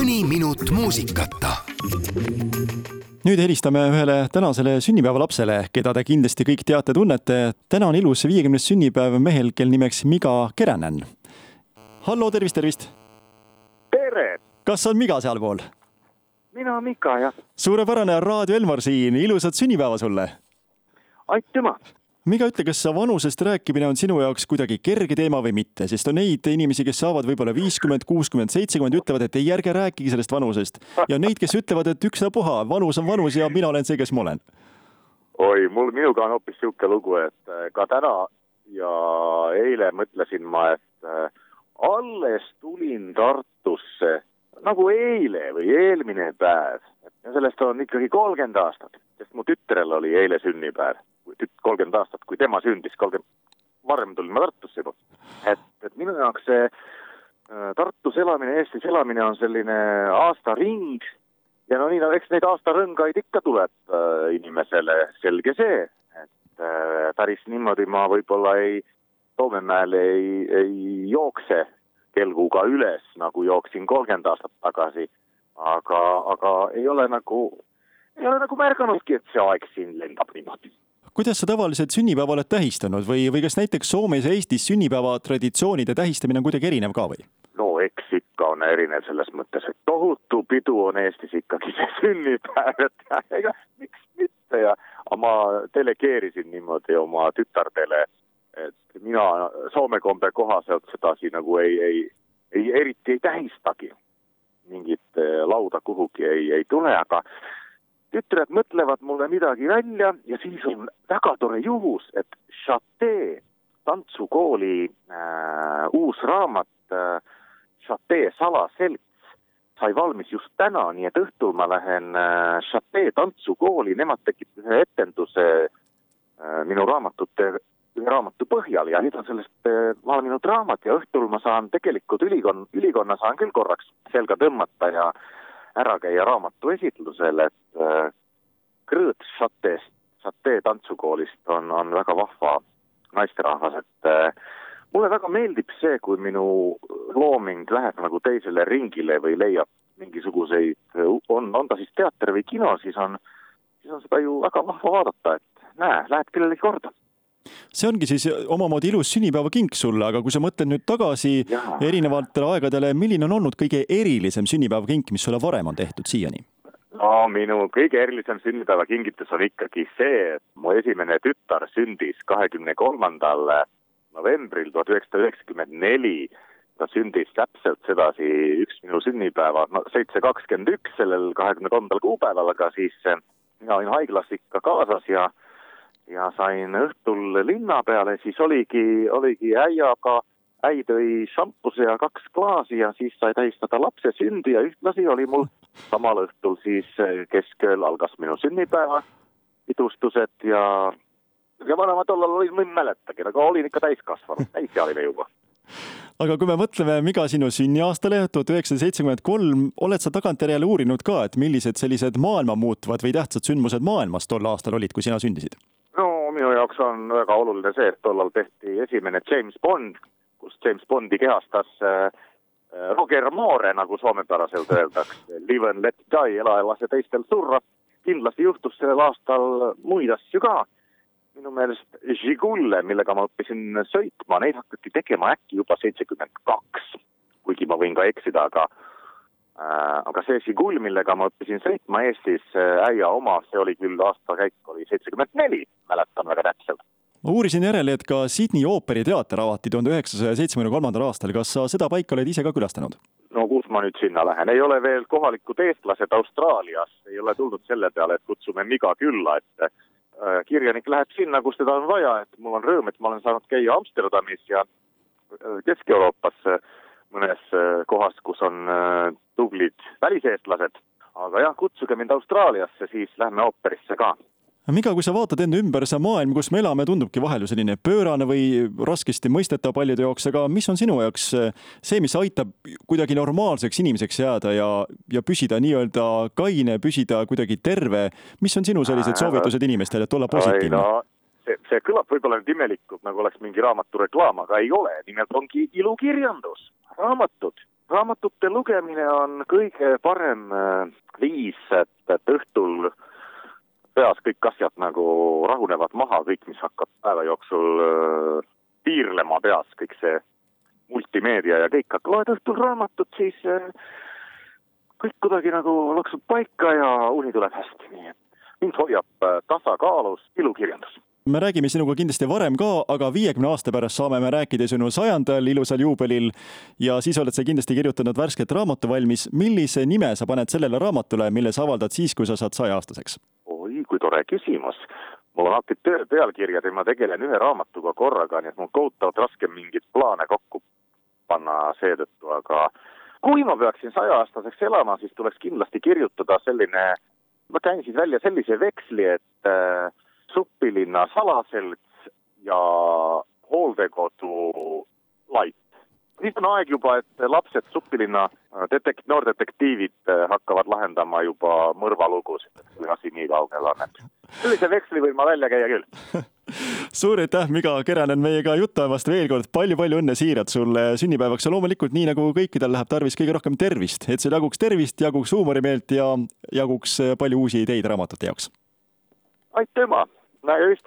mõni minut muusikata. nüüd helistame ühele tänasele sünnipäevalapsele, keda te kindlasti kõik teate-tunnete. täna on ilus viiekümnes sünnipäev mehel, kel nimeks Miga Keränen. hallo, tervist, tervist! tere, kas on Miga sealpool? mina Mika jah, suurepärane, Raadio Elmar siin, ilusat sünnipäeva sulle! aitüma. Miga, ütle, kas vanusest rääkimine on sinu jaoks kuidagi kerge teema või mitte, sest on neid inimesi, kes saavad võib-olla viiskümmend, kuuskümmend, seitsekümmend, ütlevad, et ei, ärge rääkige sellest vanusest. ja neid, kes ütlevad, et ükstapuha, vanus on vanus ja mina olen see, kes ma olen. oi, mul, minuga on hoopis niisugune lugu, et äh, ka täna ja eile mõtlesin ma, et äh, alles tulin Tartusse nagu eile või eelmine päev. ja sellest on ikkagi kolmkümmend aastat, sest mu tütrel oli eile sünnipäev kolmkümmend aastat, kui tema sündis, kolmkümmend, varem tulin ma Tartusse juba. et, et minu jaoks see äh, Tartus elamine, Eestis elamine on selline aastaring ja no nii, no eks neid aastarõngaid ikka tuleb äh, inimesele, selge see, et äh, päris niimoodi ma võib-olla ei, Toomemäel ei, ei jookse kelguga üles, nagu jooksin kolmkümmend aastat tagasi, aga, aga ei ole nagu, ei ole nagu märganudki, et see aeg siin lendab niimoodi kuidas sa tavaliselt sünnipäeva oled tähistanud või, või kas näiteks Soomes ja Eestis sünnipäeva traditsioonide tähistamine on kuidagi erinev ka või? no eks ikka on erinev selles mõttes, et tohutu pidu on Eestis ikkagi see sünnipäev, et ega miks mitte ja ma delegeerisin niimoodi oma tütardele, et mina Soome kombe kohaselt sedasi nagu ei, ei, ei eriti ei tähistagi. mingit eh, lauda kuhugi ei, ei tule, aga tütred mõtlevad mulle midagi välja ja siis on väga tore juhus, et Chate tantsukooli äh, uus raamat äh, Chate salaselts sai valmis just täna, nii et õhtul ma lähen äh, Chate tantsukooli, nemad tegid ühe etenduse äh, minu raamatute, ühe raamatu põhjal ja nüüd on sellest äh, valminud raamat ja õhtul ma saan tegelikult ülikon-, ülikonna saan küll korraks selga tõmmata ja äh, ära käia raamatu esitlusel, et äh, Krõõt Šatest, Šatee tantsukoolist on, on väga vahva naisterahvas, et äh, mulle väga meeldib see, kui minu looming läheb nagu teisele ringile või leiab mingisuguseid, on, on ta siis teater või kino, siis on, siis on seda ju väga vahva vaadata, et näe, läheb kellelegi korda see ongi siis omamoodi ilus sünnipäevakink sulle, aga kui sa mõtled nüüd tagasi ja. erinevatele aegadele, milline on olnud kõige erilisem sünnipäevakink, mis sulle varem on tehtud siiani? no minu kõige erilisem sünnipäevakingitus on ikkagi see, et mu esimene tütar sündis kahekümne kolmandal novembril tuhat üheksasada üheksakümmend neli. ta sündis täpselt sedasi üks minu sünnipäeva, no seitse kakskümmend üks sellel kahekümne kolmandal kuupäeval, aga siis mina olin haiglas ikka kaasas ja ja sain õhtul linna peale, siis oligi, oligi äiaga, äi tõi šampuse ja kaks klaasi ja siis sai tähistada lapse sündi ja ühtlasi oli mul samal õhtul siis keskööl algas minu sünnipäeva pidustused ja ja vanema tollal olin, ma ei mäletagi, aga olin ikka täiskasvanu, täisealine juba aga kui me mõtleme, Miga, sinu sünniaastale, tuhat üheksasada seitsekümmend kolm, oled sa tagantjärele uurinud ka, et millised sellised maailma muutvad või tähtsad sündmused maailmas tol aastal olid, kui sina sündisid? Minu jaoks on väga oluline see, et tollal tehti esimene James Bond, kus James Bondi kehastas äh, äh Roger Moore, nagu soomepäraselt öeldakse, live and let die, ela ja lase teistel surra. kindlasti juhtus sellel aastal muid asju ka. minu meelest Žigulle, millega ma õppisin sõitma, neid hakati tegema äkki juba seitsekümmend kaks, kuigi ma võin ka eksida, aga aga see Žigul, millega ma õppisin sõitma Eestis, äia oma, see oli küll, aastakäik oli seitsekümmend neli, mäletan väga täpselt. ma uurisin järele, et ka Sydney ooperiteater avati tuhande üheksasaja seitsmekümne kolmandal aastal, kas sa seda paika oled ise ka külastanud? no kus ma nüüd sinna lähen, ei ole veel kohalikud eestlased Austraalias, ei ole tulnud selle peale, et kutsume Miga külla, et äh, kirjanik läheb sinna, kus teda on vaja, et mul on rõõm, et ma olen saanud käia Amsterdamis ja äh, Kesk-Euroopas. äh, mõnes äh, kohas, kus on äh, tublid väliseestlased. aga jah, kutsuge mind Austraaliasse, siis lähme ooperisse ka. Miga, kui sa vaatad enda ümber, see maailm, kus me elame, tundubki vahel ju selline pöörane või raskesti mõistetav paljude jaoks, aga mis on sinu jaoks äh, see, mis aitab kuidagi normaalseks inimeseks jääda ja, ja püsida nii-öelda kaine, püsida kuidagi terve, mis on sinu sellised soovitused inimestele, et olla positiivne? No see, see kõlab võib-olla nüüd imelikult, nagu oleks mingi raamatu reklaam, aga ei ole, nimelt ongi ilukirjandus raamatud, raamatute lugemine on kõige parem äh, viis, et, et õhtul peas kõik asjad nagu rahunevad maha, kõik, mis hakkab päeva jooksul äh, piirlema peas, kõik see multimeedia ja kõik, aga loed õhtul raamatut, siis äh, kõik kuidagi nagu loksub paika ja uni tuleb hästi, nii et mind hoiab äh, tasakaalus ilukirjandus me räägime sinuga kindlasti varem ka, aga viiekümne aasta pärast saame me rääkida sinu sajandal ilusal juubelil ja siis oled sa kindlasti kirjutanud värsket raamatu valmis. millise nime sa paned sellele raamatule, mille sa avaldad siis, kui sa saad sajaaastaseks? oi, kui tore küsimus. mul on alati töö pealkirjad ja ma tegelen ühe raamatuga korraga, nii et mul kohutavalt raske mingeid plaane kokku panna seetõttu, aga kui ma peaksin sajaaastaseks elama, siis tuleks kindlasti kirjutada selline, ma käin siis välja sellise veksli, et äh, Suppilinna salaselts ja hooldekodu lait. nüüd on aeg juba, et lapsed Suppilinna detek-, noordetektiivid äh, hakkavad lahendama juba mõrvalugusid, see asi nii kaugel on, et sellise veksli võin ma välja käia küll. Suur aitäh, Miga Keränen, meiega juttu ajamast veel kord. Palju,, palju-palju õnne siiralt sulle sünnipäevaks ja loomulikult nii nagu kõikidel läheb tarvis kõige rohkem tervist, et sul jaguks tervist, jaguks huumorimeelt ja jaguks palju uusi ideid raamatute jaoks. aitüma, na ir